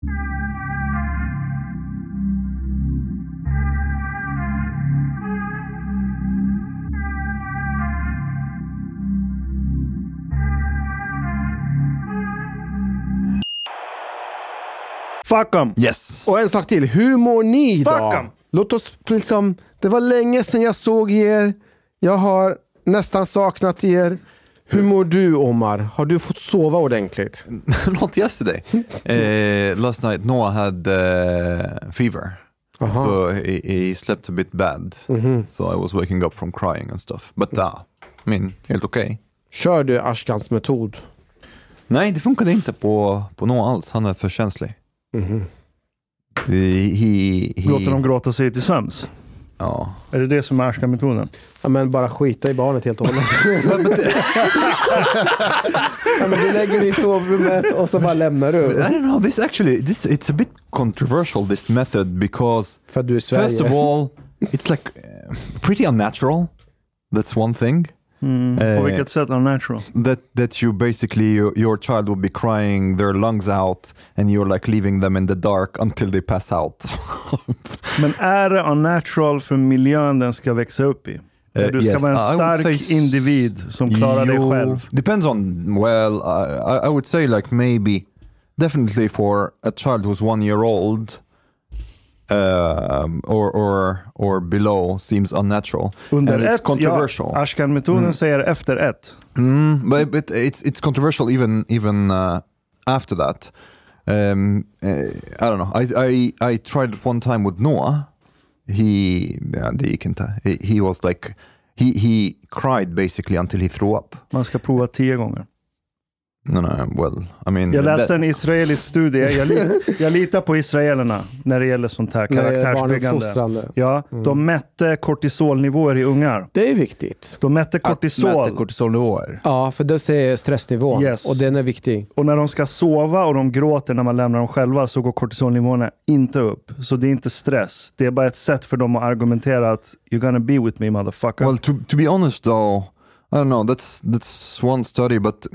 Fuck 'em! Yes. Och en sak till. Hur mår ni Fuck idag? 'em! Låt oss liksom... Det var länge sedan jag såg er. Jag har nästan saknat er. Hur mår du Omar? Har du fått sova ordentligt? Not yesterday. Uh, last night Noah had uh, fever. Aha. So he, he slept a bit bad. So I was waking up from crying and stuff. But uh, I mean, helt okej. Kör du Ashkans metod? Nej, det funkade inte på, på Noah alls. Han är för känslig. Det, he, he, Låter dem gråta sig till sömns. Ja. Är det det som är Ashka-metoden? Ja, men bara skita i barnet helt och hållet. ja, men du lägger det i sovrummet och så bara lämnar I du. don't know, this actually, this it's a bit controversial, this method, because För att du är i Sverige. first of all, it's like uh, pretty unnatural. That's one thing. Mm. Eh. På vilket sätt unnatural? that that you basically your, your child will be crying their lungs out and you're like leaving them in the dark until they pass out Men är det unnatural för miljön den ska växa upp i? Eh, du ska yes, vara en would stark individ som klarar dig You- själv. depends on well I- I would say like maybe definitely for a child who's one year old um, or or or below seems unnatural Under and it's ett, controversial ja, Ashkan-metoden säger efter ett. Mm, but, but it's it's controversial even even uh, after that. Um, uh, I don't know. I, I I tried it one time with Noah. He yeah, det gick inte. He, he was like he he cried basically until he threw up. Man ska prova tio gånger. No, no. Well, I mean, Jag läste that- en israelisk studie. Jag, li, jag litar på israelerna när det gäller sånt här karaktärsbyggande. Ja, de mätte kortisolnivåer i ungar. Det är viktigt. De mätte Att kortisol. mäta kortisolnivåer. Ja, för det är stressnivån Yes. och den är viktig. Och när de ska sova och de gråter när man lämnar dem själva så går kortisolnivåerna inte upp. Så det är inte stress. Det är bara ett sätt för dem att argumentera att you're gonna be with me motherfucker. Well, to to be honest though, I don't know. That's that's one study, but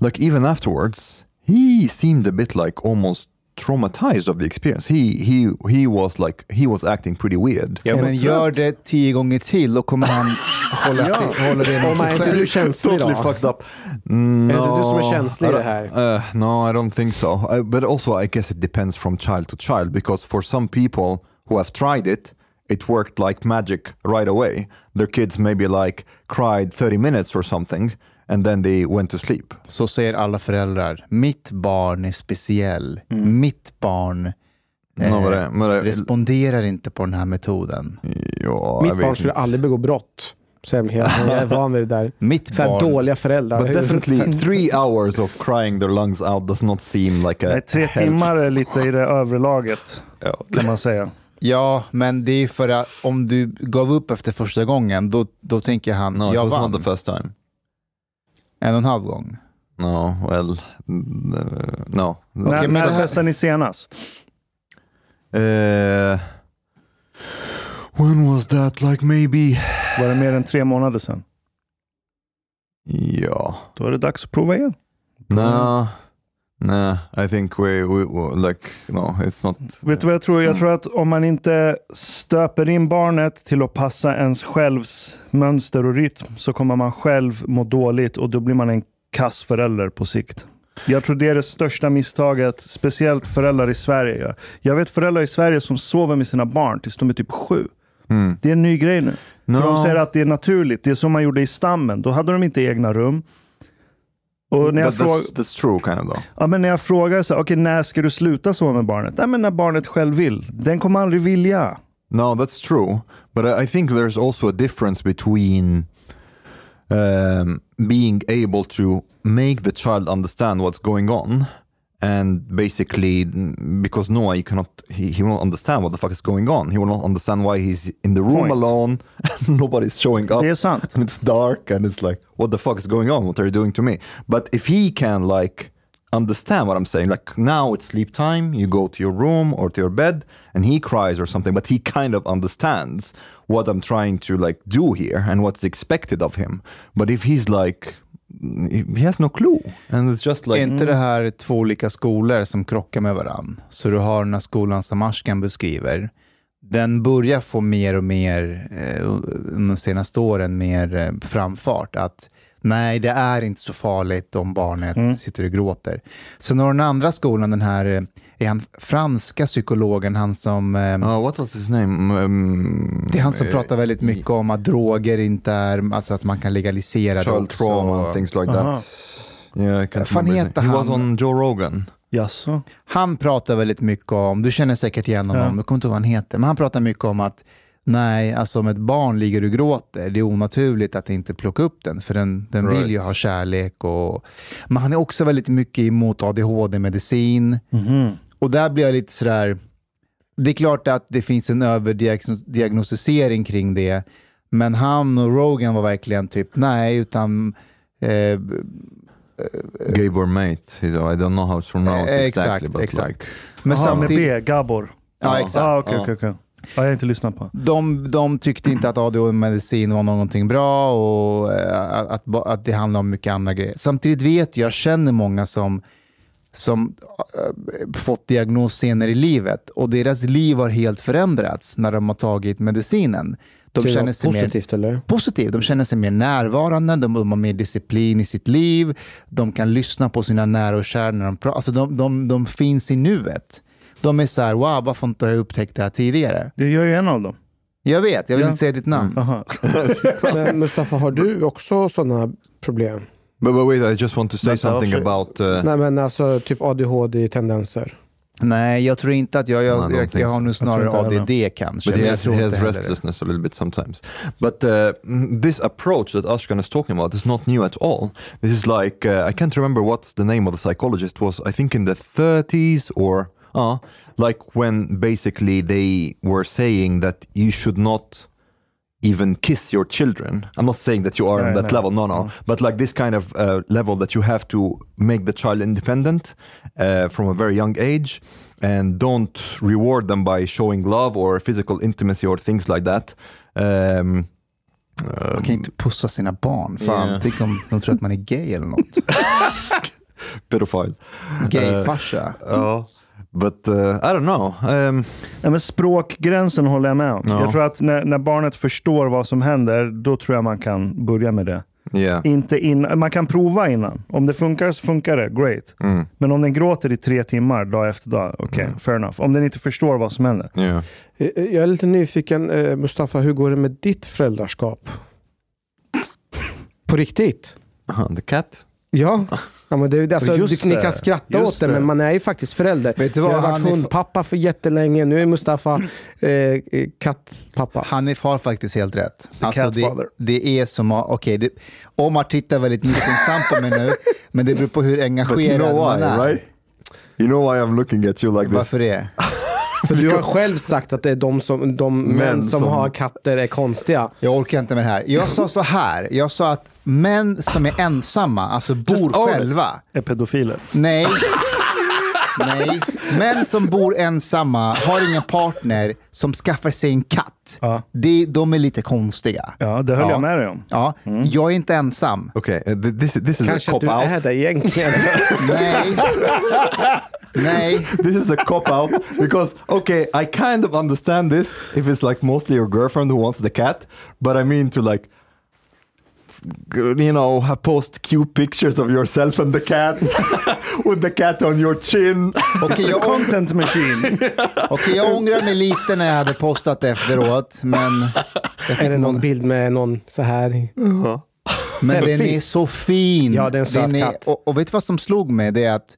like even afterwards, he seemed a bit like almost traumatized of the experience. He he he was like he was acting pretty weird. Ja, men gör det tio gånger till och kommer han hålla, sig, hålla det Om mot är sig inte du känslig Totally då? fucked up. No, Är det du som är känslig i I det don't- här? Uh, no, I don't think so. I, but also, I guess it depends from child to child because for some people who have tried it, it worked like magic right away. Their kids maybe like cried 30 minutes or something, and then they went to sleep. Så säger alla föräldrar. Mitt barn är speciell. Mitt barn eh, No, but I- responderar inte på den här metoden. Ja, Mitt barn skulle inte. aldrig begå brott. Helt. Jag är van vid det där. Mitt Så här barn. dåliga föräldrar. But definitely three hours of crying their lungs out does not seem like a Nej, tre health- timmar är lite i det övre laget kan man säga. Ja, men det är för att om du gav upp efter första gången, då, då tänker han, No, it jag was vann. not the first time. En och en halv gång. No, well, no. när men när det här- testade ni senast? Uh, when was that? Like maybe... Var det mer än tre månader sedan? Ja. Då är det dags att prova igen. No, no. I think we, we, we like no, it's not. Vet du vad jag tror? Jag tror att om man inte stöper in barnet till att passa ens självs mönster och rytm så kommer man själv må dåligt och då blir man en kass förälder på sikt. Jag tror det är det största misstaget, speciellt föräldrar i Sverige gör. Jag vet föräldrar i Sverige som sover med sina barn tills de är typ sju. Mm. Det är en ny grej nu. För No. de säger att det är naturligt. Det är som man gjorde i stammen. Då hade de inte egna rum. Och när jag, But fråg... that's, that's true, kind of ja, men när jag frågar så här, okej, när ska du sluta sova med barnet? Nej, men när barnet själv vill. Den kommer aldrig vilja. No, that's true. But I, I think there's also a difference between um, being able to make the child understand what's going on and basically because Noah you cannot he, he will not understand what the fuck is going on. He will not understand why he's in the room Point. alone and nobody's showing up. Det är sant. and it's dark and it's like what the fuck is going on? What are you doing to me? But if he can like understand what i'm saying like now it's sleep time you go to your room or to your bed and he cries or something but he kind of understands what i'm trying to like do here and what's expected of him. But if he's like he has no clue. And it's just like, är inte det här två olika skolor som krockar med varann? Så du har den här skolan som Ashkan beskriver. Den börjar få mer och mer, eh, de senaste åren, mer eh, framfart. Att nej, det är inte så farligt om barnet sitter och gråter. Sen har den andra skolan, den här eh, är han franska psykologen, han som... Oh, what was his name? Um, det är han som pratar väldigt mycket om att droger inte är, alltså att man kan legalisera det child också. trauma and things like Aha. that. Yeah, Fan heter name. He was han? on Joe Rogan. Jaså? Han pratar väldigt mycket om, du känner säkert igen honom, Ja. jag kommer inte ihåg vad han heter, men han pratar mycket om att nej, alltså om ett barn ligger och gråter, det är onaturligt att inte plocka upp den, för den, den Right. vill ju ha kärlek. Och, men han är också väldigt mycket emot ADHD-medicin. Mhm. Och där blir jag lite sådär, det är klart att det finns en överdiagnostisering kring det, men han och Rogan var verkligen typ, nej, utan eh, Gabor Mate. He's, I don't know how to pronounce Eh, exactly, exakt, but exakt. like, men med samtidigt, B, Gabor. Ja, exakt. Ah, okej, Ja. okej. Ja, jag har inte lyssnat på. De, de tyckte inte att ADHD-medicin var någonting bra och eh, att, att, att det handlar om mycket andra grejer. Samtidigt vet jag, jag känner många som, som eh, fått diagnos senare i livet och deras liv har helt förändrats när de har tagit medicinen. De känner sig mer positivt eller? positivt. De känner sig mer närvarande, de, de har mer disciplin i sitt liv, de kan lyssna på sina nära och kära när de pratar. Alltså de, de, de finns i nuet. De är så här, wow, varför inte har jag upptäckt det här tidigare? Det gör ju en av dem. Jag vet, jag vill Ja. inte säga ditt namn. Aha. Men Mustafa, har du också sådana problem? But, but wait, I just want to say Vänta, something varför- about... Uh, Nej men alltså typ ADHD-tendenser. Nej, jag tror inte att jag, I don't jag, jag, think jag har nog snarare inte heller. ADD kanske. But men he jag has, tror he inte has heller det. restlessness a little bit sometimes. But uh, mm, this approach that Ashkan is talking about is not new at all. This is like, uh, I can't remember what the name of the psychologist was, I think in the 30s or, uh, like when basically they were saying that you should not even kiss your children. I'm not saying that you are on No, that no, level, no, no, no. but like this kind of uh, level that you have to make the child independent uh, from a very young age and don't reward them by showing love or physical intimacy or things like that. Um, Man kan inte pussa sina barn. Fan, Yeah. tänk om de tror att man är gay eller något. pedophile. Gayfarsa. Ja, but uh, I don't know. Um, Ja, men språkgränsen håller jag med om. Ja. Jag tror att när, när barnet förstår vad som händer, då tror jag man kan börja med det. yeah. Inte in, man kan prova innan. Om det funkar så funkar det, great. Mm, Men om den gråter i tre timmar dag efter dag, okej, fair enough. Om den inte förstår vad som händer. yeah. Eh, Jag är lite nyfiken, eh, Mustafa, hur går det med ditt föräldraskap? På riktigt? Uh-huh, the cat? Ja, ja men det, alltså, du, ni det. kan skratta Just åt det, det. men man är ju faktiskt förälder. Vet du jag vad, har varit hundpappa för jättelänge, nu är Mustafa eh, eh, kattpappa. Hanif har faktiskt helt rätt. Alltså det, det är som att, okej, det- Omar tittar väldigt misstänksamt på mig nu, men det beror på hur But you engagerad know man why, är. right? You know why I'm looking at you like this? Varför det? För du har själv sagt att det är de, som, de män som, som- har katter är konstiga. Jag orkar inte med det här. Jag sa så här, jag sa att män som är ensamma, alltså bor själva, Är pedofiler. Nej. Nej. Män som bor ensamma, har ingen partner, som skaffar sig en katt. Ja. Det, de är lite konstiga. Ja, det höll Ja. jag med dig om. Ja, Jag är inte ensam. Okay, uh, th- this this is Kanske a att cop du out. är det egentligen. Nej. Nej. This is a cop out because okay, I kind of understand this if it's like mostly your girlfriend who wants the cat, but I mean to like you know post cute pictures of yourself and the cat with the cat on your chin. A jag, content machine. okej, jag ångrar mig lite när jag hade postat efteråt, men, är det någon bild med någon så här? men den är så fin. Ja, det är en söt Den katt. och, och vet du vad som slog mig? Det är att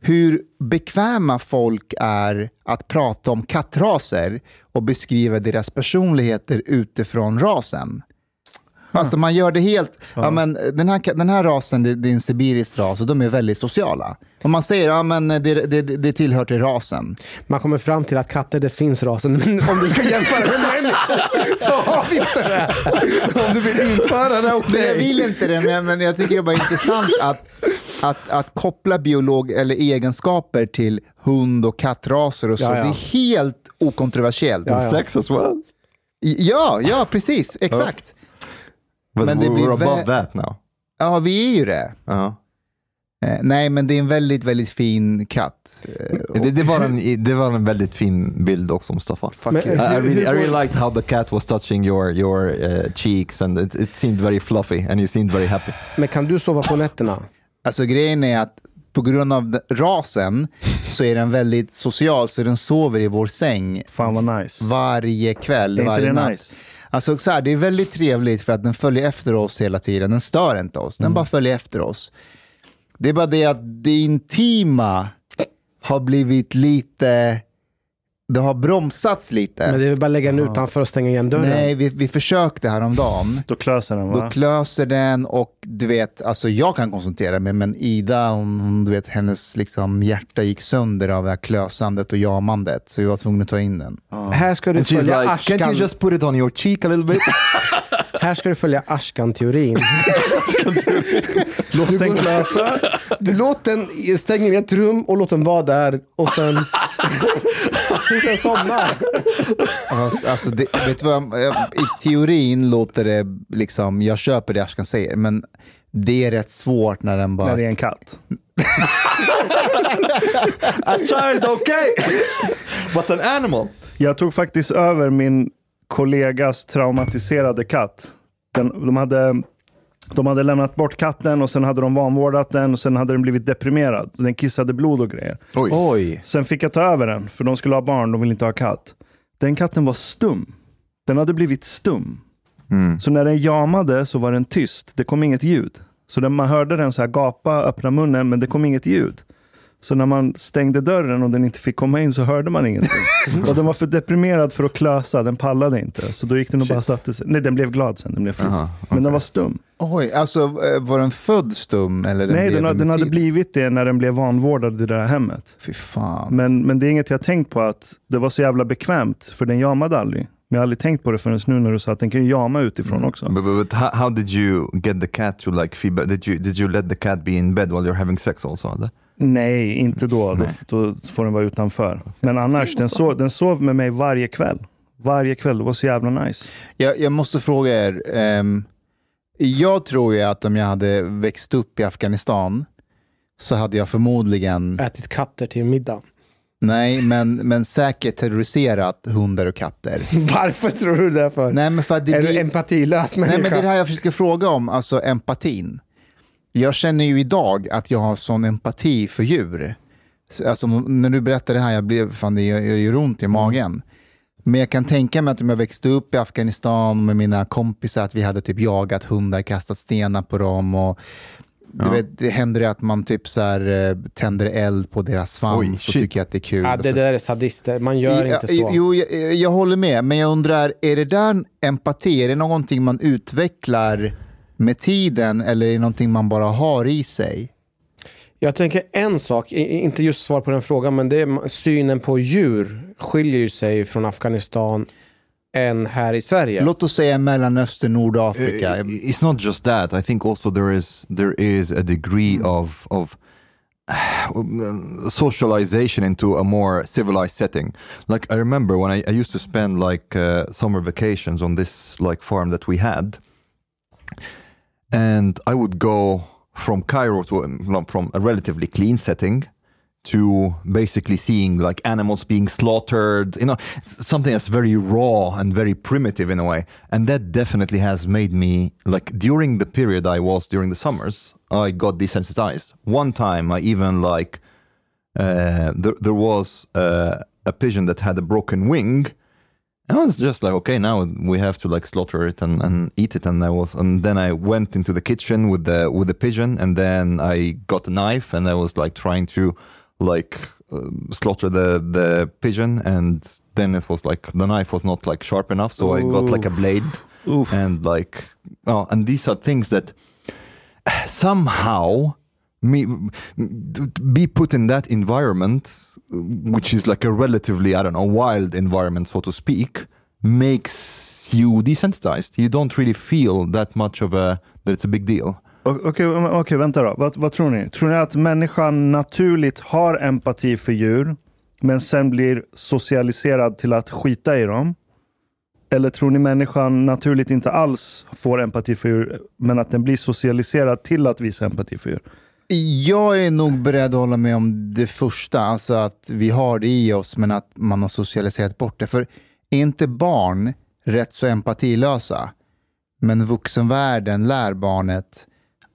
hur bekväma folk är att prata om kattraser och beskriva deras personligheter utifrån rasen. Alltså man gör det helt, ja. men den, här, den här rasen, det, det är en sibirisk ras och de är väldigt sociala. Om man säger, ja men det, det, det tillhör till rasen. Man kommer fram till att katter, det finns rasen. Men om du ska jämföra med människor så har vi inte det. Om du vill införa det, Nej, jag okej. vill inte det, men jag, men jag tycker det är bara intressant att, att, att koppla biolog eller egenskaper till hund och kattraser och så. Ja, ja. Det är helt okontroversiellt. Ja. Sex as well. Ja, ja, precis. Exakt. But Men det we're, above that now. Ja, vi är ju det. Eh, nej, men det är en väldigt, väldigt fin katt. Eh, Det, det, var en, det var en väldigt fin bild också Mustafa. fuck Men, you. I, I, really, I really liked how the cat was touching your, your uh, cheeks and it, it seemed very fluffy and you seemed very happy. Men kan du sova på nätterna? Alltså grejen är att på grund av rasen så är den väldigt social, så den sover i vår säng Fan vad nice. varje kväll, varje det natt. nice? Alltså så här, det är väldigt trevligt för att den följer efter oss hela tiden. Den stör inte oss, Mm. den bara följer efter oss. Det är bara det att det intima har blivit lite, det har bromsats lite. Men det är väl bara att lägga den utanför och stänga igen dörren? Nej, vi, vi försökte häromdagen. Då klöser den Då va? klöser den och du vet, alltså jag kan koncentrera mig, men Ida, hon, hon, du vet, hennes liksom hjärta gick sönder av det här klösandet och jamandet. Så jag var tvungen att ta in den. Här ska du And följa like, Ashkan. can't you just put it on your cheek a little bit? Här ska du följa Ashkan-teorin. Låt den klösa. Du låt den stänga in i ett rum och låt den vara där och sen... Tills den somnar. Alltså, alltså det, vet du vad, jag- I teorin låter det liksom, jag köper det Ashkan säger, men det är rätt svårt när den bara... När det är en katt. I tried, okay. But an animal. Jag tog faktiskt över min kollegas traumatiserade katt. Den, de, hade, de hade lämnat bort katten och sen hade de vanvårdat den och sen hade den blivit deprimerad. Den kissade blod och grejer. Oj. Oj, Sen fick jag ta över den, för de skulle ha barn, de ville inte ha katt. Den katten var stum. Den hade blivit stum. Mm. Så när den jamade så var den tyst. Det kom inget ljud. Så när man hörde den så här gapa, öppna munnen, men det kom inget ljud. Så när man stängde dörren och den inte fick komma in så hörde man ingenting. och den var för deprimerad för att klösa, den pallade inte. Så då gick den och bara satte sig. Nej, den blev glad sen, den blev frisk. Aha, Men den var stum. oj, alltså eh, var den född stum? Eller den Nej, den, den hade blivit det när den blev vanvårdad i det där hemmet. Fy fan. Men, men det är inget jag tänkt på att det var så jävla bekvämt, för den jamade aldrig. Men jag har aldrig tänkt på det förrän nu när du sa att den kan ju jama utifrån också. But, but, but how, how did you get the cat to like feedback? Did you did you let the cat be in bed while you're having sex also? eller? Nej, inte då. Då, då får den vara utanför. Men annars, den sov, den sov med mig varje kväll. Varje kväll, det var så jävla nice. Jag, jag måste fråga er. ehm, jag tror ju att om jag hade växt upp i Afghanistan så hade jag förmodligen, Ätit katter till middag. nej, men, men säkert terroriserat hundar och katter. Varför tror du det för? Nej, men för att det är du blir- empatilös Nej, människa? men det är det här jag försöker fråga om, alltså empatin. Jag känner ju idag att jag har sån empati för djur. Så, Alltså, när du berättar det här, jag blev, fan, det gör, ont i magen. Men jag kan tänka mig att om jag växte upp i Afghanistan med mina kompisar, att vi hade typ jagat hundar, kastat stenar på dem. Och, du vet, det händer att man typ så här, eh, tänder eld på deras svans Oj, och tycker att det är kul. ja, det där är sadister. Man gör Ja, inte så. Jo, jag, jag håller med, men jag undrar, är det där empati, är det någonting man utvecklar med tiden eller är det någonting man bara har i sig? Jag tänker en sak, inte just svar på den frågan, men det är synen på djur skiljer ju sig från Afghanistan än här i Sverige. Låt oss säga Mellanöstern, Nordafrika. Uh, It's not just that. I think also there is there is a degree of of uh, socialization into a more civilized setting. Like I remember when I, I used to spend like uh, summer vacations on this like farm that we had, and I would go from Cairo to from a relatively clean setting to basically seeing like animals being slaughtered, you know, something that's very raw and very primitive in a way. And that definitely has made me like during the period I was during the summers, I got desensitized. One time I even like uh, there, there was uh, a pigeon that had a broken wing. And I was just like, okay, now we have to like slaughter it and, and eat it. And I was, and then I went into the kitchen with the with the pigeon, and then I got a knife and I was like trying to like uh, slaughter the the pigeon, and then it was like the knife was not like sharp enough, so I got like a blade, Oof. and like, oh, and these are things that somehow me be put in that environment which is like a relatively i don't know wild environment so to speak makes you desensitized you don't really feel that much of a that it's a big deal O- Okej, vänta då. Vad, vad tror ni? Tror ni att människan naturligt har empati för djur, men sen blir socialiserad till att skita i dem? Eller tror ni människan naturligt inte alls får empati för djur, men att den blir socialiserad till att visa empati för djur? Jag är nog beredd att hålla med om det första, alltså att vi har det i oss men att man har socialiserat bort det. För är inte barn rätt så empatilösa? Men vuxenvärlden lär barnet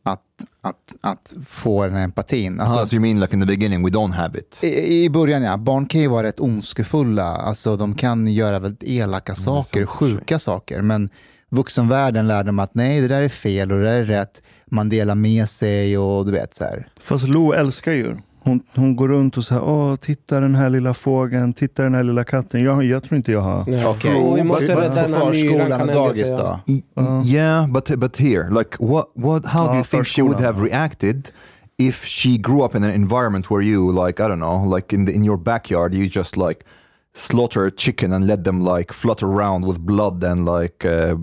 att, att, att få den här empatin. Alltså, Ah, so you mean like in the beginning we don't have it? i, I början ja, barn kan ju vara rätt ondskefulla. Alltså, de kan göra väldigt elaka saker, sjuka saker. Men vuxenvärlden lär dem att nej, det där är fel och det där är rätt. Man delar med sig och du vet så här. Fast Lo älskar djur. Hon, hon går runt och säger åh, titta den här lilla fågeln, titta den här lilla katten. Jag, jag tror inte jag har. Ja. Okej. Oh, vi måste På rädda den här myran, förskolan och dagis då? Y- y- Yeah, but but here, like, what what? How do you think she would have reacted if she grew up in an environment where you, like, I don't know, like in the, in your backyard, you just like slaughter a chicken and let them like flutter around with blood and like uh,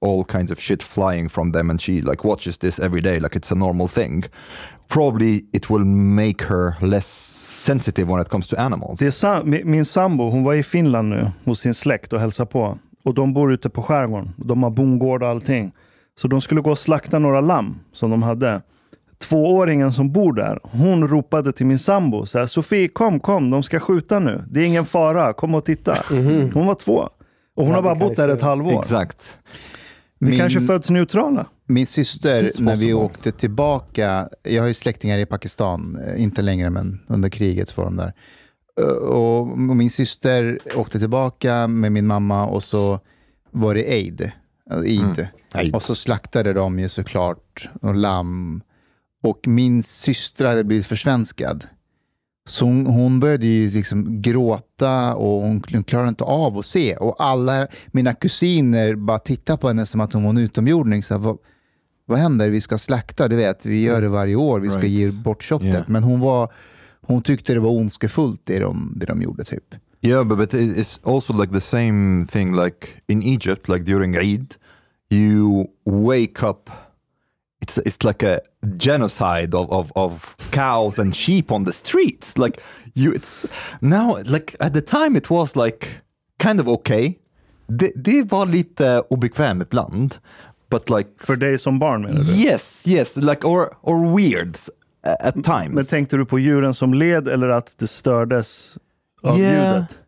all kinds of shit flying from them, and she like watches this every day, like it's a normal thing. Probably it will make her less sensitive when it comes to animals. Det är sa- min, min sambo hon var i Finland nu hos sin släkt och hälsade på. Och de bor ute på skärgården. De har bondgård och allting. Så de skulle gå och slakta några lamm som de hade. Tvååringen som bor där, hon ropade till min sambo. Så här, Sofie, kom, kom, de ska skjuta nu. Det är ingen fara, kom och titta. Hon var två. Och hon har bara bott där ett halvår. Exakt. Vi Min- kanske föds neutrala. Min syster, när vi åkte tillbaka, jag har ju släktingar i Pakistan, eh, inte längre men under kriget var de där. Eh, Och min syster åkte tillbaka med min mamma och så var det Eid. eh, Eid. Eid. Och så slaktade de ju såklart och lamm. Och min syster hade blivit försvenskad. Så hon, hon började ju liksom gråta och hon klarade inte av att se. Och alla mina kusiner bara tittade på henne som att hon var en utomjording. Så här, vad, vad händer? Vi ska slakta, du vet. Vi gör det varje år. Vi ska Right. ge bort köttet. Yeah. Men hon, var, hon tyckte det var ondskefullt det de, det de gjorde typ. Yeah, but, but it- it's also like the same thing like in Egypt, like during Eid, you wake up. It's it's like a genocide of, of, of cows and sheep on the streets. Like you, it's now like at the time it was like kind of okay. Det, det var lite obekväm ibland, but like För dig som barn menar du? yes, yes, like or or weird at times. Men tänkte du på djuren som led eller att det stördes av Yeah. ljudet?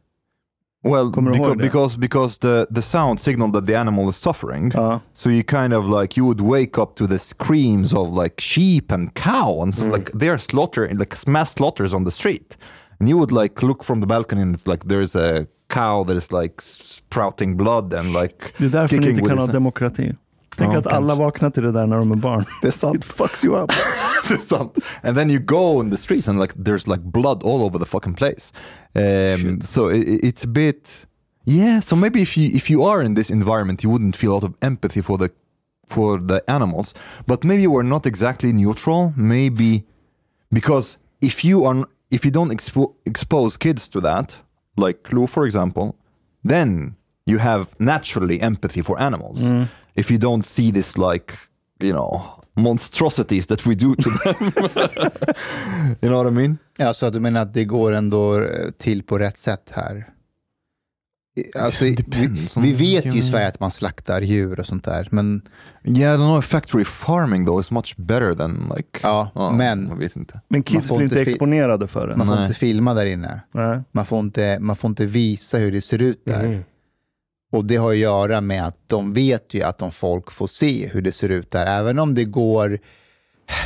Well, Kommer du ihåg because det? because because the the sound signal that the animal is suffering. Ja. So you kind of like you would wake up to the screams of like sheep and cow and so like they're slaughtering like mass slaughters on the street, and you would like look from the balcony and it's like there's a cow that is like sprouting blood and like Det är därför ni kicking inte with kan ha demokrati. Tänk Ja, att alla kanske. vaknar till det där när de är barn. Det är sant. It fucks you up. It's sant. and then you go in the streets and like there's like blood all over the fucking place. Um, so i i- it's a bit yeah. So maybe if you if you are in this environment, you wouldn't feel a lot of empathy for the for the animals. But maybe we're not exactly neutral. Maybe because if you are if you don't expo- expose kids to that, like Lou for example, then you have naturally empathy for animals. If you don't see this like you know monstrosities that we do to them, you know what I mean? Alltså du menar att det går ändå eh, till på rätt sätt här? Alltså, vi, vi vet ju i Sverige att man slaktar djur och sånt där, men Yeah, I don't know. Factory farming though is much better than like. Ja, men- jag vet inte. Men Man kids blir inte exponerade för det. man får Nej. inte filma där inne. Nej. Man får inte, man får inte visa hur det ser ut där. Mm. Och det har att göra med att de vet ju att om folk får se hur det ser ut där, även om det går,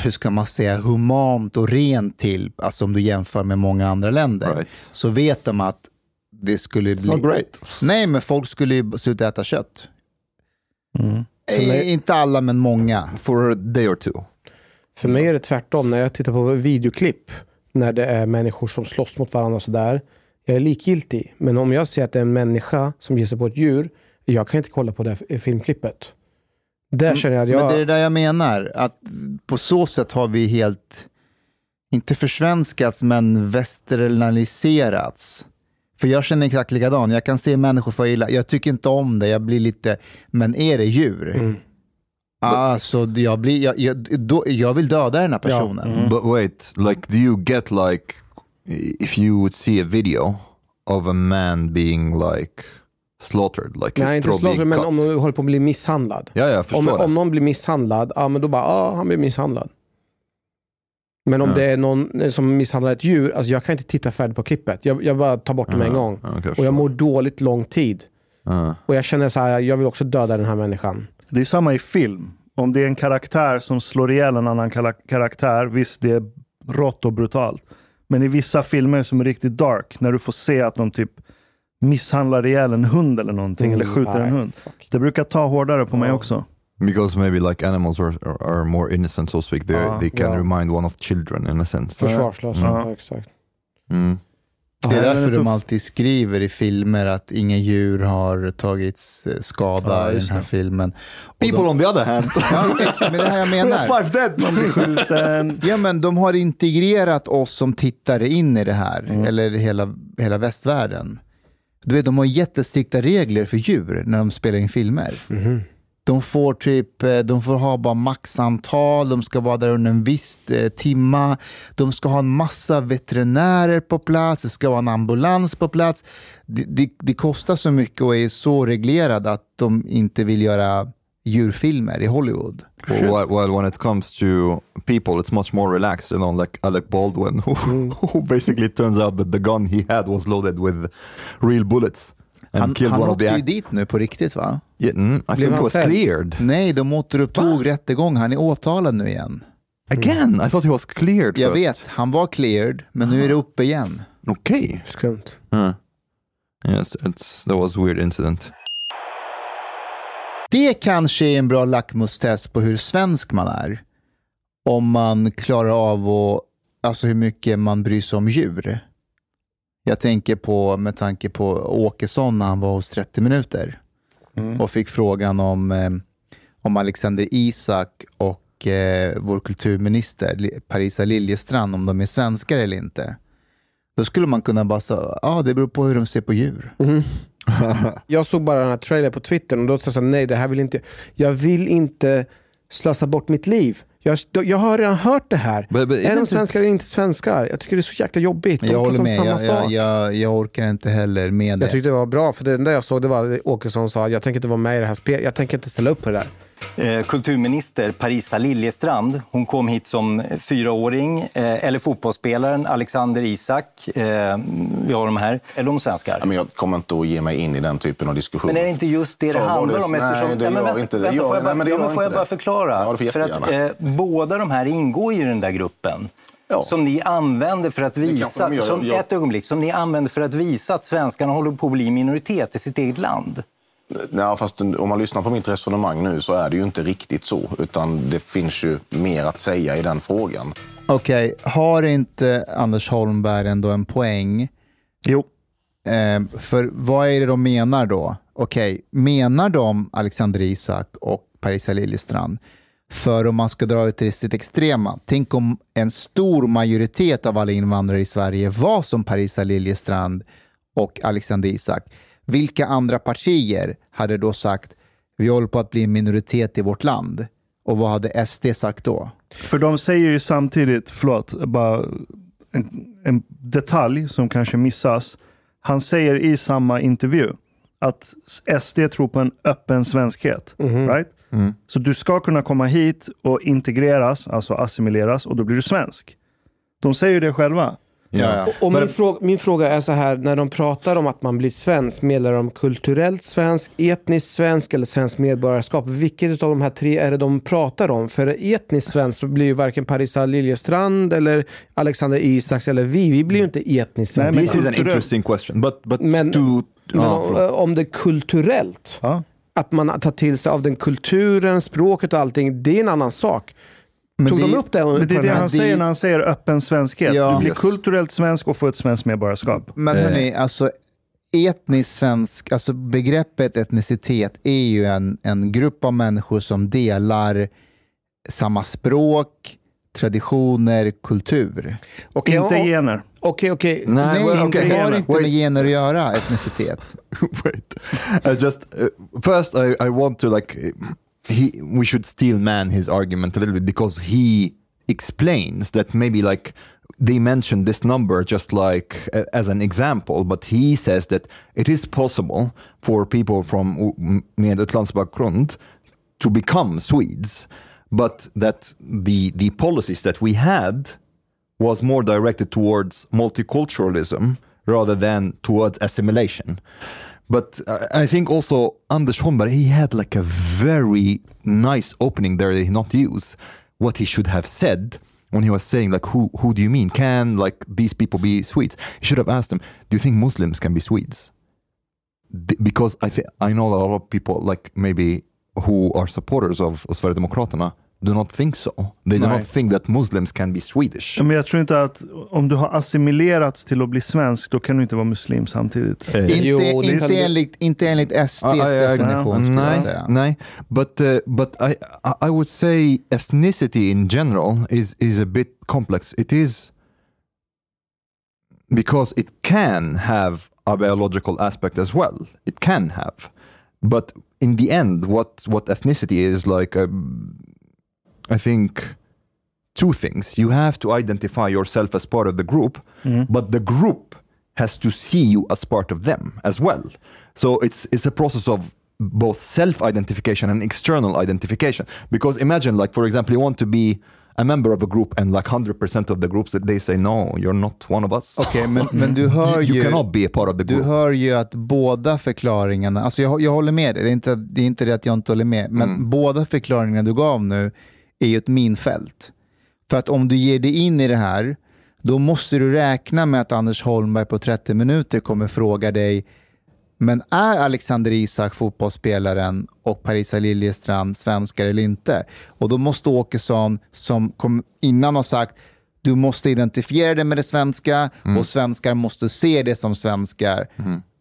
hur ska man säga, humant och rent till, alltså om du jämför med många andra länder, Right. så vet de att det skulle bli... great. Nej, men folk skulle ju sluta äta kött. Mm. För mig- Eh, Inte alla, men många. For a day or two. För mig är det tvärtom. När jag tittar på videoklipp när det är människor som slåss mot varandra sådär. Jag är likgiltig. Men om jag ser att det är en människa som ger sig på ett djur. Jag kan inte kolla på det här filmklippet. Där känner jag att Men det är jag... det där jag menar, att på så sätt har vi helt, inte försvenskats, men västernaliserats. För jag känner exakt likadan. Jag kan se människor få illa. Jag tycker inte om det. Jag blir lite, men är det djur? Mm. Alltså, jag, blir, jag, jag, då, jag vill döda den här personen. But wait, like, do you get like, if you would see a video of a man being like slaughtered, like Nej, inte being men cut. om de håller på att bli misshandlad. Ja, jag Om, det. om någon blir misshandlad, ja men då bara, ja han blir misshandlad. Men om Ja. det är någon som misshandlar ett djur, alltså jag kan inte titta färdigt på klippet. Jag, jag bara tar bort det med en gång. Jag Och jag mår dåligt lång tid. Ja. Och jag känner så här, jag vill också döda den här människan. Det är samma i film. Om det är en karaktär som slår ihjäl en annan kara- karaktär, visst det är rått och brutalt. Men i vissa filmer som är riktigt dark, när du får se att de typ misshandlar ihjäl en hund eller någonting, eller skjuter en Mm, nej, hund. fuck. Det brukar ta hårdare på mig Ja. också. Because maybe like animals are, are, are more innocent, so to speak. They, Ja, they can ja. remind one of children in a sense. Försvarslös. Ja. Ja, exakt. Mm. Det är därför de alltid skriver i filmer att inga djur har tagits eh, skada Ja, i den här det. filmen. Och People de, on the other hand, ja, men det här jag menar. five dead. Man blir skjuten. Ja, men de har integrerat oss som tittare in i det här, Mm. eller hela, hela västvärlden. Du vet, de har jättestrikta regler för djur när de spelar in filmer. Mhm. De får typ, eh, de får ha bara maxantal, de ska vara där under en viss eh, timma, de ska ha en massa veterinärer på plats, det ska vara en ambulans på plats. Det, det, det kostar så mycket och är så reglerad att de inte vill göra djurfilmer i Hollywood. Well, well, when it comes to people, it's much more relaxed. You know, like Alec Baldwin, who, who basically turns out that the gun he had was loaded with real bullets and Han, killed han one of åkte the ju dit nu på riktigt va? Yeah, mm, I Blev think it han was fälld? cleared Nej, de återupptog rättegång. Han är åtalad nu igen. again. I thought he was cleared. Jag first. vet, han var cleared, men nu är det uppe igen. Okay. Skumt. Uh, yes, it's that was a weird incident. Det kanske är en bra lackmustest på hur svensk man är. Om man klarar av att, alltså hur mycket man bryr sig om djur. Jag tänker på, med tanke på Åkesson när han var hos 30 minuter Mm. och fick frågan om, eh, om Alexander Isak och eh, vår kulturminister Parisa Liljestrand, om de är svenskar eller inte. Då skulle man kunna bara säga, ja ah, det beror på hur de ser på djur. Jag såg bara den här trailern på Twitter och då sa jag nej det här vill inte, jag vill inte slösa bort mitt liv. Jag, jag har redan hört det här. But, but är de svenskar eller inte svenskar? Jag tycker det är så jäkla jobbigt. De Jag håller med, jag, jag, jag, jag orkar inte heller med det. Jag tyckte det var bra, för det enda jag såg det var att Åkesson sa jag tänker inte vara med i det här spelet, jag tänker inte ställa upp på det där. Eh, kulturminister Parisa Liljestrand. Hon kom hit som fyraåring. Eh, eller fotbollsspelaren Alexander Isak. Eh, vi har de här. Är de svenskar? Ja, men jag kommer inte att ge mig in i den typen av diskussion. Men är det inte just det det För handlar det- om? nej, Eftersom, det Ja, men gör vänta, inte det. vänta, får jag bara, nej, det ja, får jag bara det. förklara? Ja, det för att eh, båda de här ingår ju i den där gruppen. Ja. Som ni använder för att visa, gör. som, ett ögonblick, som ni använder för att visa att svenskarna håller på att bli minoritet i sitt eget land. Nej, fast om man lyssnar på mitt resonemang nu så är det ju inte riktigt så. Utan det finns ju mer att säga i den frågan. Okej, har inte Anders Holmberg ändå en poäng? Jo, Eh, för vad är det de menar då? Okej, menar de Alexander Isak och Parisa Liljestrand? För om man ska dra det till sitt extrema, tänk om en stor majoritet av alla invandrare i Sverige var som Parisa Liljestrand och Alexander Isak. Vilka andra partier hade då sagt vi håller på att bli en minoritet i vårt land? Och vad hade SD sagt då? för de säger ju samtidigt, förlåt, bara en, en detalj som kanske missas. Han säger i samma intervju att SD tror på en öppen svenskhet. Right? Så du ska kunna komma hit och integreras, alltså assimileras, och då blir du svensk. De säger ju det själva. Yeah. Och, och min, fråga, min fråga är så här, när de pratar om att man blir svensk, menar de kulturellt svensk, etniskt svensk eller svensk medborgarskap? Vilket av de här tre är det de pratar om? För etniskt svensk blir ju varken Parisa Liljestrand eller Alexander Isaks eller vi, vi blir ju inte etniskt svenska. This is an interesting question, but but Men- to Men Ja, om, det är kulturellt, Ja. att man tar till sig av den kulturen, språket och allting, det är en annan sak. Men Tog det- de upp det? Men det är det han säger när han säger öppen svenskhet. Ja. Du blir kulturellt svensk och får ett svenskt medborgarskap. Men hörni, alltså etnisk svensk, alltså begreppet etnicitet är ju en, en grupp av människor som delar samma språk, traditioner, kultur. Okej, Inte gener. Okej, okej. Nej, Nej, well, det okay. har inte Wait. med gener att göra, etnicitet. Wait, I just uh, first I, I want to like he we should steel man his argument a little bit because he explains that maybe like they mentioned this number just like uh, as an example, but he says that it is possible for people from med utlandsbakgrund to become Swedes, but that the the policies that we had was more directed towards multiculturalism rather than towards assimilation. But uh, I think also Anders Holmberg, he had like a very nice opening there that he not use what he should have said when he was saying like, who who do you mean? Can like these people be Swedes? He should have asked them, do you think Muslims can be Swedes? Because I I know a lot of people like maybe who are supporters of, of Sverigedemokraterna do not think so. They do Nej. not think that Muslims can be Swedish. Men jag tror inte att om du har assimilerats till att bli svensk, då kan du inte vara muslim samtidigt. Eh, Inte, Jo, inte, enligt, inte enligt SDs I- I- I- definition skulle jag Nej, säga. nej. But uh, but I I- would say ethnicity in general is is a bit complex. It is because it can have a biological aspect as well. It can have, but in the end, what what ethnicity is like, um, I think. Two things. You have to identify yourself as part of the group, but the group has to see you as part of them as well. So it's it's a process of both self-identification and external identification. Because imagine, like for example, you want to be a member of a group, and like hundred percent of the groups that they say no, you're not one of us. Okej, men, men du hör you, you ju... cannot be a part of the Du group. hör ju att båda förklaringarna, alltså jag, jag håller med dig, det är, inte, det är inte det att jag inte håller med, men Mm. båda förklaringarna du gav nu är ju ett minfält. För att om du ger dig in i det här, då måste du räkna med att Anders Holmberg på 30 minuter kommer fråga dig, men är Alexander Isak fotbollsspelaren och Parisa Liljestrand svenskar eller inte? Och då måste Åkesson, som kom innan har sagt, du måste identifiera dig med det svenska och svenskar måste se det som svenskar.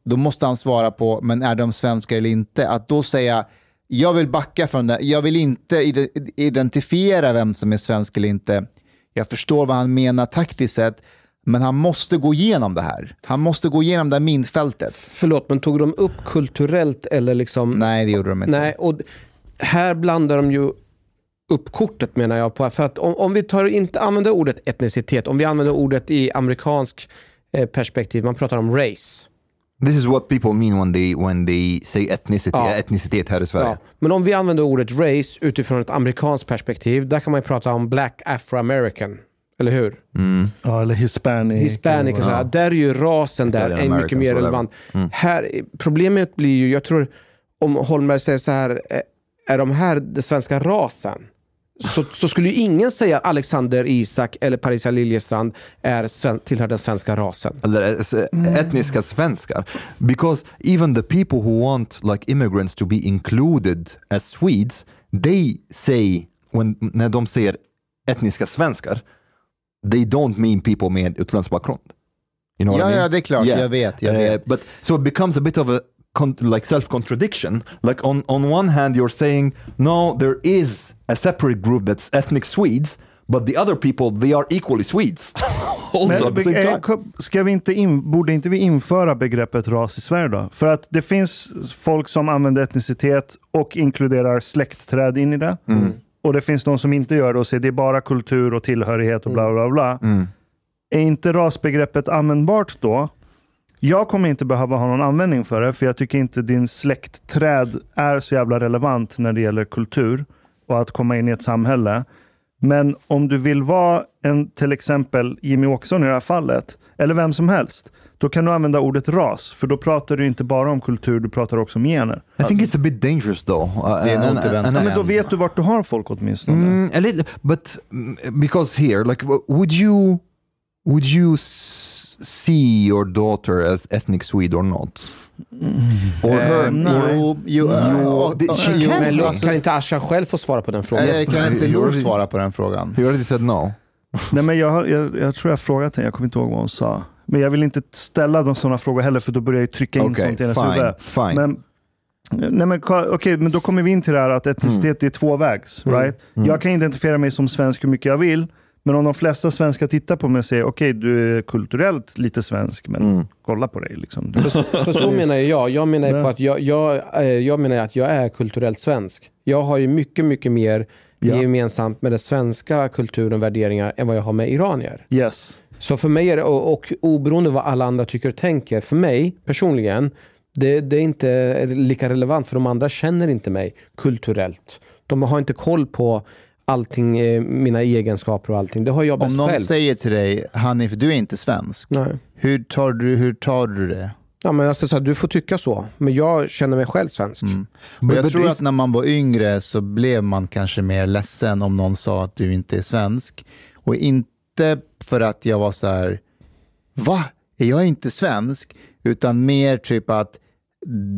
Då måste han svara på, men är de svenskar eller inte? Att då säga, jag vill backa från det, jag vill inte ide- identifiera vem som är svensk eller inte. Jag förstår vad han menar taktiskt sett, men han måste gå igenom det här. Han måste gå igenom det här minfältet. Förlåt, men tog de upp kulturellt eller liksom... Nej, det gjorde de inte. Nej, och här blandar de ju upp kortet menar jag. På, för att om, om vi tar, inte använder ordet etnicitet, om vi använder ordet i amerikansk eh, perspektiv, man pratar om race. This is what people mean when they when they say ethnicity, Ja. etnicitet här i Sverige. Ja. Men om vi använder ordet race utifrån ett amerikanskt perspektiv, där kan man ju prata om black afro-american. Eller hur? Ja, eller hispanic. Hispanic och sådär. Där är ju rasen där är mycket mer relevant. Här, problemet blir ju, jag tror, om Holmberg säger så här, eh, är de här den svenska rasen? Så, så skulle ju ingen säga Alexander Isak eller Parisa Liljestrand är sven, tillhör den svenska rasen. eller eh, etniska svenskar. Because even the people who want like immigrants to be included as Swedes, they say, when, när de säger etniska svenskar, they don't mean people med utlandsbakgrund. You know what Ja, I mean? ja, det är klart. Jag vet, jag Eh, vet. But so it becomes a bit of a con- like self-contradiction. Like on, on one hand you're saying, no, there is a separate group that's ethnic Swedes, but the other people, they are equally Swedes. also at the same Men, eh, time. kom- ska vi inte in, borde inte vi införa begreppet ras i Sverige då? För att det finns folk som använder etnicitet och inkluderar släktträd in i det. Mm. Och det finns de som inte gör det och säger det är bara kultur och tillhörighet och bla bla bla. Mm. Är inte rasbegreppet användbart då? Jag kommer inte behöva ha någon användning för det, för jag tycker inte din släktträd är så jävla relevant när det gäller kultur och att komma in i ett samhälle. Men om du vill vara en, till exempel Jimmy Åkesson i det här fallet, eller vem som helst, då kan du använda ordet ras, för då pratar du inte bara om kultur, du pratar också om gener. I think it's a bit dangerous though. Uh, Det är nog and- inte and- vänster. and- Men då vet du vart du har folk åtminstone. Mm, a little, but mm, because here, like, would you, would you see your daughter as ethnic Swede or not? Or her? Eh, nej. Jo, jo, Jo, och- det- jo. Men alltså, kan inte Ashan själv få svara på den frågan? eh, Kan inte already- svara på den frågan? You already said no. Nej, men jag, har- jag, jag tror jag frågat henne, jag kommer inte ihåg vad hon sa. Men jag vill inte ställa de sådana frågor heller, för då börjar jag trycka in Okej, sånt i hennes huvud. Men, nej, men, ka- okej, men då kommer vi in till det här att etnicitet är tvåvägs. Right? Jag kan identifiera mig som svensk hur mycket jag vill, men om de flesta svenskar tittar på mig och säger okej, du är kulturellt lite svensk, men kolla på dig. Liksom. Du, För så menar jag. Jag menar Nej. på att jag, jag, eh, jag menar att jag är kulturellt svensk. Jag har ju mycket, mycket mer Ja. gemensamt med den svenska kulturen och värderingar än vad jag har med iranier. Yes. Så för mig är det, och, och oberoende vad alla andra tycker och tänker, för mig personligen, det, det är inte lika relevant för de andra känner inte mig kulturellt. De har inte koll på allting, eh, mina egenskaper och allting. Det har jag bäst Om någon själv. säger till dig, Hanif, du är inte svensk. Nej. Hur tar du, hur tar du det? Ja, men alltså, så här, du får tycka så, men jag känner mig själv svensk. Och But- jag tror att när man var yngre så blev man kanske mer ledsen om någon sa att du inte är svensk. Och inte för att jag var så här, va? Är jag inte svensk? Utan mer typ att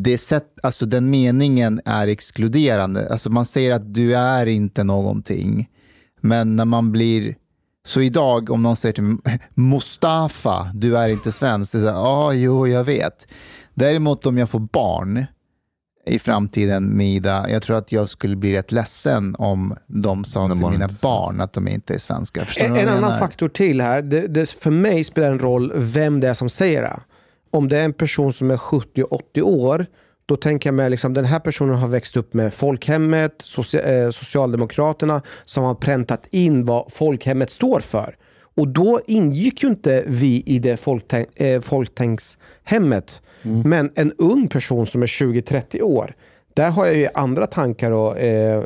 det sätt, alltså den meningen är exkluderande. Alltså man säger att du är inte någonting. Men när man blir... Så idag om någon säger till mig, Mustafa, du är inte svensk. Det är så ja, ah, jo, jag vet. Däremot om jag får barn i framtiden med Ida, jag tror att jag skulle bli rätt ledsen om de sa till barn mina barn att de inte är svenska. Förstår En, en annan faktor till här. Det, det, för mig spelar en roll vem det är som säger det. Om det är en person som är 70-80 år, då tänker jag mig liksom, den här personen har växt upp med folkhemmet, socia- eh, Socialdemokraterna, som har präntat in vad folkhemmet står för. Och då ingick ju inte vi i det folktänk, eh, folktänkszhemmet. Men en ung person som är 20-30 år, där har jag ju andra tankar och eh,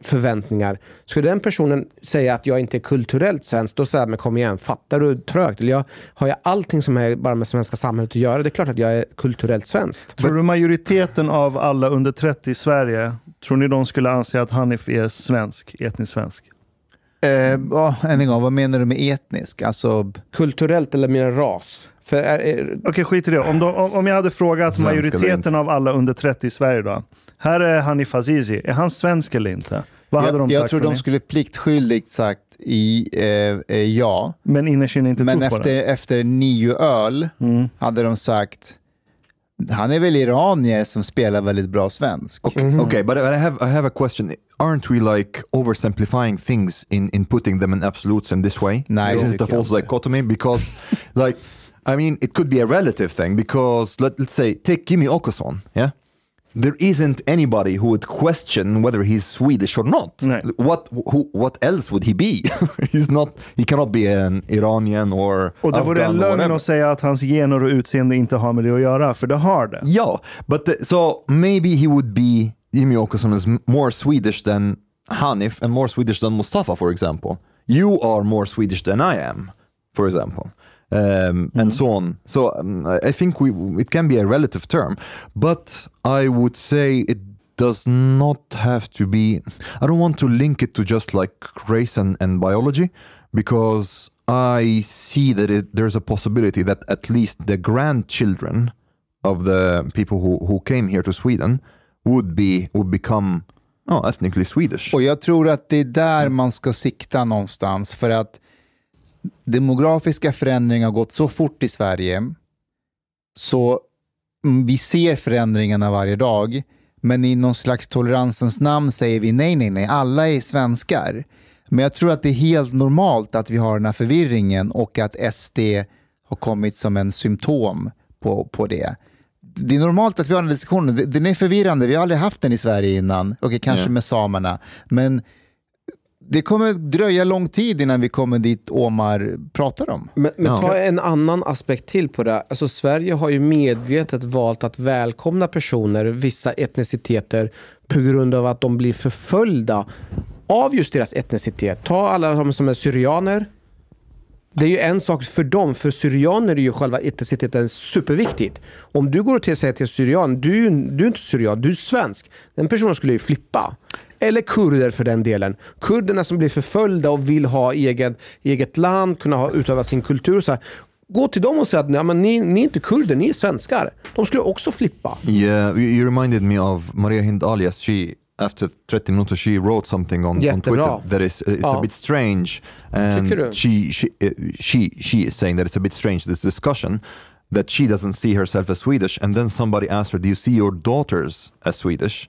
förväntningar. Skulle den personen säga att jag inte är kulturellt svensk, då säger jag, men kom igen, fattar du trögt? Eller jag, har jag allting som är bara med svenska samhället att göra, det är klart att jag är kulturellt svensk. Tror du majoriteten av alla under 30 i Sverige, tror ni de skulle anse att Hanif är svensk, etnisk svensk? Eh, ja, än en gång, vad menar du med etnisk? Alltså, Kulturellt eller mer ras? För är, är, Okej, skit i det. Om, de, om jag hade frågat Svensk majoriteten av alla under 30 i Sverige då. Här är Hanif Azizi. Är han svensk eller inte? Vad hade jag de jag sagt? tror tror de ni? skulle pliktskyldigt sagt i, eh, eh, ja. Men innerst inne inte Men trott på efter, det. efter nio öl Mm. hade de sagt han är väl iranier som spelar väldigt bra svensk. Okay, okay, but I have I have a question. Aren't we like oversimplifying things in in putting them in absolutes in this way? Nej, det Isn't it a jag false dichotomy? Because, like, I mean, it could be a relative thing. Because let, let's say, take Jimmy Åkesson. Yeah, there isn't anybody who would question whether he's Swedish or not. Nej. What who, what else would he be? he's not. He cannot be an Iranian or Och det vore en lögn att säga att hans gener och utseende inte har med det att göra, för det har det. Yeah, but the, so maybe he would be Jimmy Åkesson is more Swedish than Hanif and more Swedish than Mustafa, for example. You are more Swedish than I am, for example, um, and so on. So um, I think we it can be a relative term, but I would say it does not have to be. I don't want to link it to just like race and, and biology, because I see that it, there's a possibility that at least the grandchildren of the people who, who came here to Sweden would be would become oh, ethnically Swedish. Och jag tror att det är där man ska sikta någonstans. För att demografiska förändringar har gått så fort i Sverige. Så mm, vi ser förändringarna varje dag. Men i någon slags toleransens namn säger vi nej, nej, nej, alla är svenskar. Men jag tror att det är helt normalt att vi har den här förvirringen och att SD har kommit som en symptom på, på det. Det är normalt att vi har den diskussionen. Det- Den är förvirrande. Vi har aldrig haft den i Sverige innan. Okej, kanske Ja. med samerna. Men det kommer dröja lång tid innan vi kommer dit Omar pratar om. Men, men Ja. ta en annan aspekt till på det. Alltså, Sverige har ju medvetet valt att välkomna personer, vissa etniciteter, på grund av att de blir förföljda av just deras etnicitet. Ta alla de som är syrianer. Det är ju en sak för dem, för syrianer är ju själva etniciteten superviktigt. Om du går och säger till en syrian, du, är ju- du är inte syrian, du är svensk. Den personen skulle ju flippa. Eller kurder för den delen. Kurderna som blir förföljda och vill ha egen, eget land, kunna ha, utöva sin kultur. och Så här. Gå till dem och säg att Nej, men ni, ni är inte kurder, ni är svenskar. De skulle också flippa. Yeah, you, you reminded me of Maria Hind Alias. She after 30 minutes she wrote something on, on. Twitter that is uh, it's Ja. a bit strange, and she she uh, she she is saying that it's a bit strange this discussion that she doesn't see herself as Swedish, and then somebody asked her, "Do you see your daughters as Swedish?"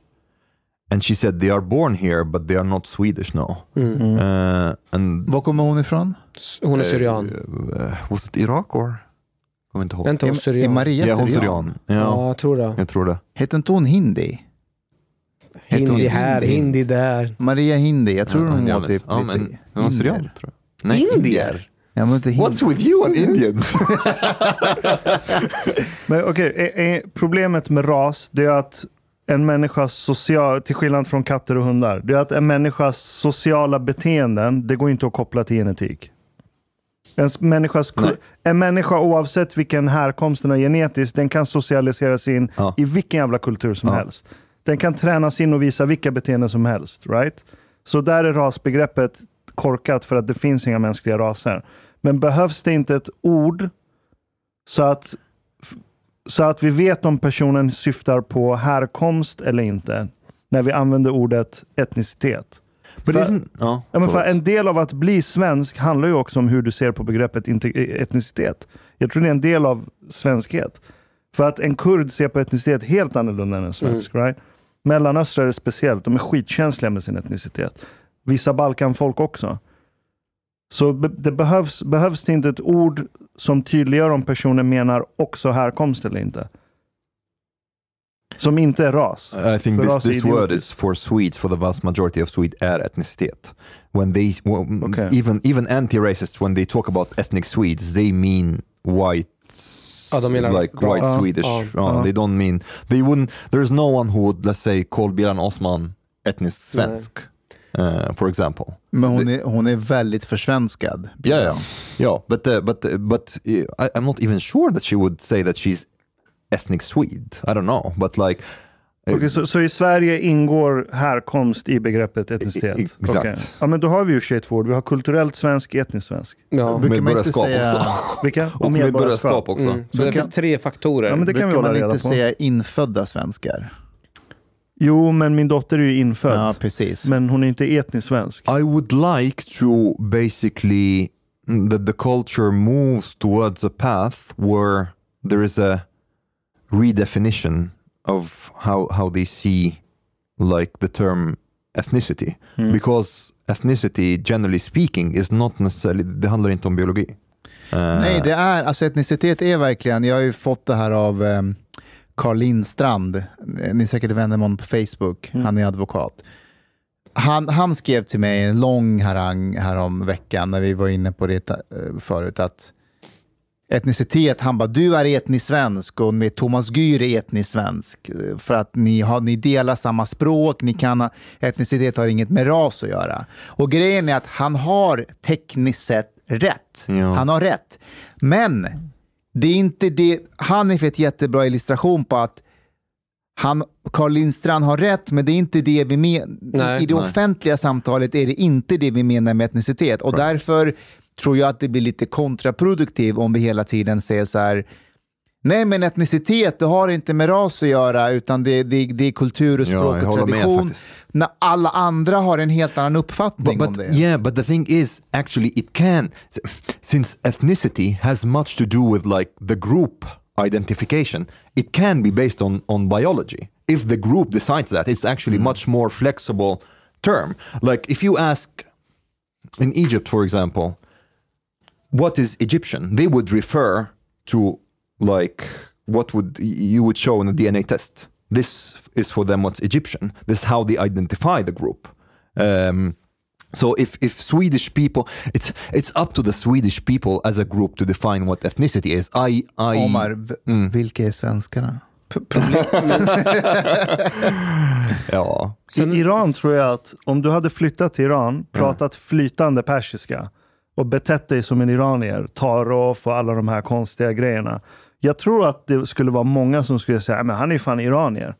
And she said they are born here, but they are not Swedish now. Uh, and Var kommer hon ifrån? Hon är syrian. uh, was it Iraq or? Kommer inte ihåg. Vänta, hon är Är, är syrian. Maria Ja, hon syrian? syrian. Ja, Ja, jag tror det. jag tror det. Heter inte hon hindi? Hindi Hindi, här, hindi. hindi där. Maria Hindi, jag tror hon var typ ja, lite men, hon var syrian, indier. tror jag. Nej, Indier? Ja, men inte. What's with you and Indians? Men okej, är- är problemet med ras, det är att en människas social, till skillnad från katter och hundar, det är att en människas sociala beteenden, det går inte att koppla till genetik. En, människas, Nej. en människa oavsett vilken härkomst den har genetiskt, den kan socialiseras in Ja. i vilken jävla kultur som Ja. helst. Den kan tränas in och visa vilka beteenden som helst. Right? Så där är rasbegreppet korkat för att det finns inga mänskliga raser. Men behövs det inte ett ord så att, så att vi vet om personen syftar på härkomst eller inte när vi använder ordet etnicitet? För-. Ja, Ja, men för en del av att bli svensk handlar ju också om hur du ser på begreppet inte- etnicitet. Jag tror det är en del av svenskhet. För att en kurd ser på etnicitet helt annorlunda än en svensk. Right? Mellanöstrar är speciellt. De är skitkänsliga med sin etnicitet. Vissa Balkanfolk också. Så det behövs, behövs det inte ett ord som tydliggör om personen menar också härkomst eller inte. Som inte är ras. I think this, this word is for Swedes, for the vast majority of Swede, är etnicitet. When they, w- Okay. even, even anti-racists, when they talk about ethnic Swedes, they mean white, Ja, de menar like ras. white Ja. Swedish. Ja. Ja, Ja. They don't mean, they wouldn't, there's no one who would, let's say, call Bilan Osman ethnic svensk, uh, for example. Men hon är, hon är väldigt försvenskad. Yeah, yeah, yeah. But uh, but uh, but uh, I, I'm not even sure that she would say that she's ethnic Swede. I don't know, but like. Uh, Okej, så, så i Sverige ingår härkomst i begreppet etnicitet? I- i- exakt. Okej. Ja, men då har vi ju shit två ord. Vi har kulturellt svensk, etnisk svensk. Ja. Inte medborgarskap säga, också. Vilka? Och medborgarskap också. Mm. Så det Brukar- finns tre faktorer. Ja, men det kan vi brukar hålla man reda inte på. säga infödda svenskar? Jo, men min dotter är ju infödd. Ja, precis. Men hon är inte etnisk svensk. I would like to basically mm, that the culture moves towards a path where there is a redefinition of how how they see like the term ethnicity because ethnicity generally speaking is not necessarily det handlar inte om biologi. Eh, Nej, det är, alltså etnicitet är verkligen, jag har ju fått det här av eh, Carl Lindstrand, ni är säkert vänner med honom på Facebook, han är advokat. Han, han skrev till mig en lång harang härom veckan när vi var inne på det eh, förut, att etnicitet, han bara du är etnisk svensk och med Thomas Gyr är etnisk svensk eh, för att ni, har, ni delar samma språk, ni kan, etnicitet har inget med ras att göra. Och grejen är att han har tekniskt sett rätt. Ja. Han har rätt. Men det är inte det, han är ett jättebra illustration på att han, Carl Lindstrand har rätt, men det är inte det vi menar. I det Nej. offentliga samtalet är det inte det vi menar med etnicitet. Och därför tror jag att det blir lite kontraproduktivt om vi hela tiden säger så här, nej men etnicitet, det har inte med ras att göra, utan det, det, det är kultur och Ja, språk jag och med tradition. När alla andra har en helt annan uppfattning but, om but det. yeah but the thing is actually it can since ethnicity has much to do with like the group identification it can be based on on biology if the group decides that it's actually much more flexible term like if you ask in egypt for example what is egyptian? They would refer to like what would you would show in a dna test. This is for them what's egyptian. This is how they identify the group. Um, so if, if Swedish people, it's it's up to the Swedish people as a group to define what ethnicity is. I, I Omar, v- vilka är svenskarna? ja, I Iran tror jag att om du hade flyttat till Iran, pratat flytande persiska och betett dig som en iranier, tarof och alla de här konstiga grejerna. Jag tror att det skulle vara många som skulle säga, men han är fan iranier.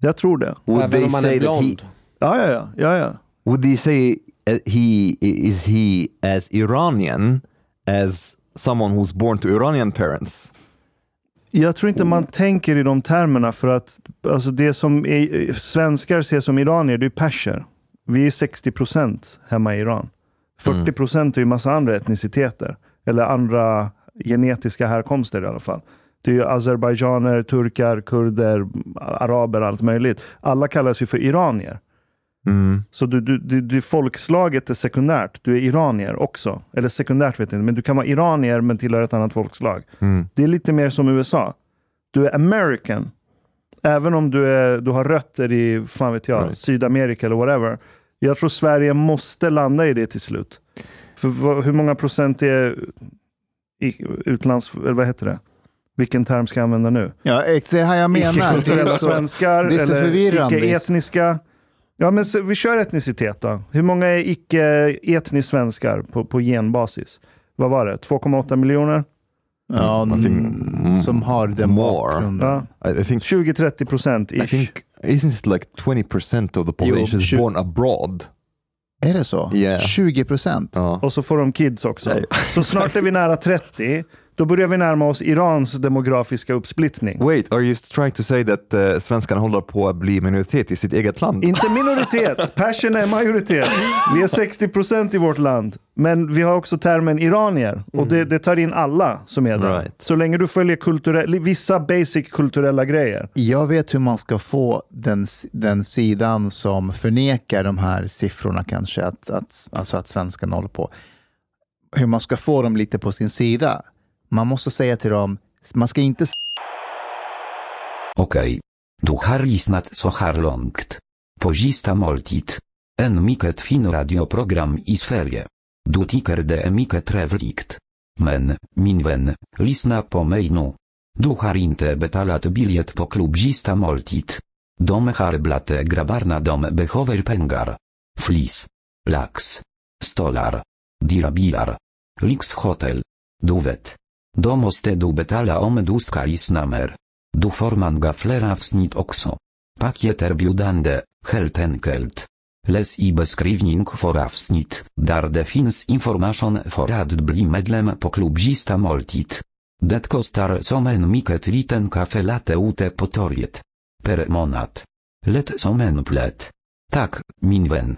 Jag tror det. would Även they om man är say that he blond. Ja, ja, ja. ja, ja. would they say uh, he is he as Iranian as someone who's born to Iranian parents? Jag tror inte man tänker i de termerna för att alltså det som är, svenskar ser som iranier, det är perser. Vi är 60 procent hemma i Iran. 40 procent är ju massa andra etniciteter. Eller andra genetiska härkomster i alla fall. Det är ju azerbajdzjaner, turkar, kurder, araber, allt möjligt. Alla kallas ju för iranier. Mm. Så du, du, du, du, folkslaget är sekundärt. Du är iranier också. Eller sekundärt vet jag inte, men du kan vara iranier men tillhöra ett annat folkslag. Mm. Det är lite mer som USA. Du är American, Även om du, är, du har rötter i fan vet jag, Right. Sydamerika eller whatever. Jag tror Sverige måste landa i det till slut. För vad, hur många procent är i, utlands... Eller vad heter det? Vilken term ska jag använda nu? Ja, ex- det här jag menar. Det Icke-kulturella är så, svenskar det är så eller icke-etniska. Ja, men vi kör etnicitet då. Hur många är icke-etnisk svenskar på, på genbasis? Vad var det? 2,8 miljoner? ja, I mm, som har den more. bakgrunden. Ja. I, I think 20-30 procent I ish. think isn't it like 20% of the population is born abroad? Är det så? Yeah. 20 procent? Ja. Och så får de kids också. Nej. Så snart är vi nära 30. Då börjar vi närma oss Irans demografiska uppsplittning. Wait, are you trying to say that uh, svenskarna håller på att bli minoritet i sitt eget land? Inte minoritet, passion är majoritet. Vi är 60 procent i vårt land. Men vi har också termen iranier och det, det tar in alla som är där. Right. Så länge du följer kulturell, vissa basic kulturella grejer. Jag vet hur man ska få den, den sidan som förnekar de här siffrorna kanske, att, att, alltså att svenskarna håller på. Hur man ska få dem lite på sin sida. Man måste säga till dem, man ska inte Okej. Du har lyssnat så här långt. På sista måltid. En mycket fin radioprogram i Sverige. Du tycker det är mycket trevligt. Men, min vän, lyssna på mig nu. Du har inte betalat biljett på klubb sista måltid. De har blate grabbarna de behöver pengar. Flis. Lax. Stolar. Dirabilar. Lyxhotel. Du vet. Då måste du betala om du ska lyssna mer. Du får många fler avsnitt också. Paket erbjudande, helt enkelt. Läs i beskrivning för avsnitt, där det finns information för att bli medlem på klubbista måltid. Det kostar som en mycket liten kaffe latte ute på torget. Per månad. Lätt som en plätt. Tack, min vän.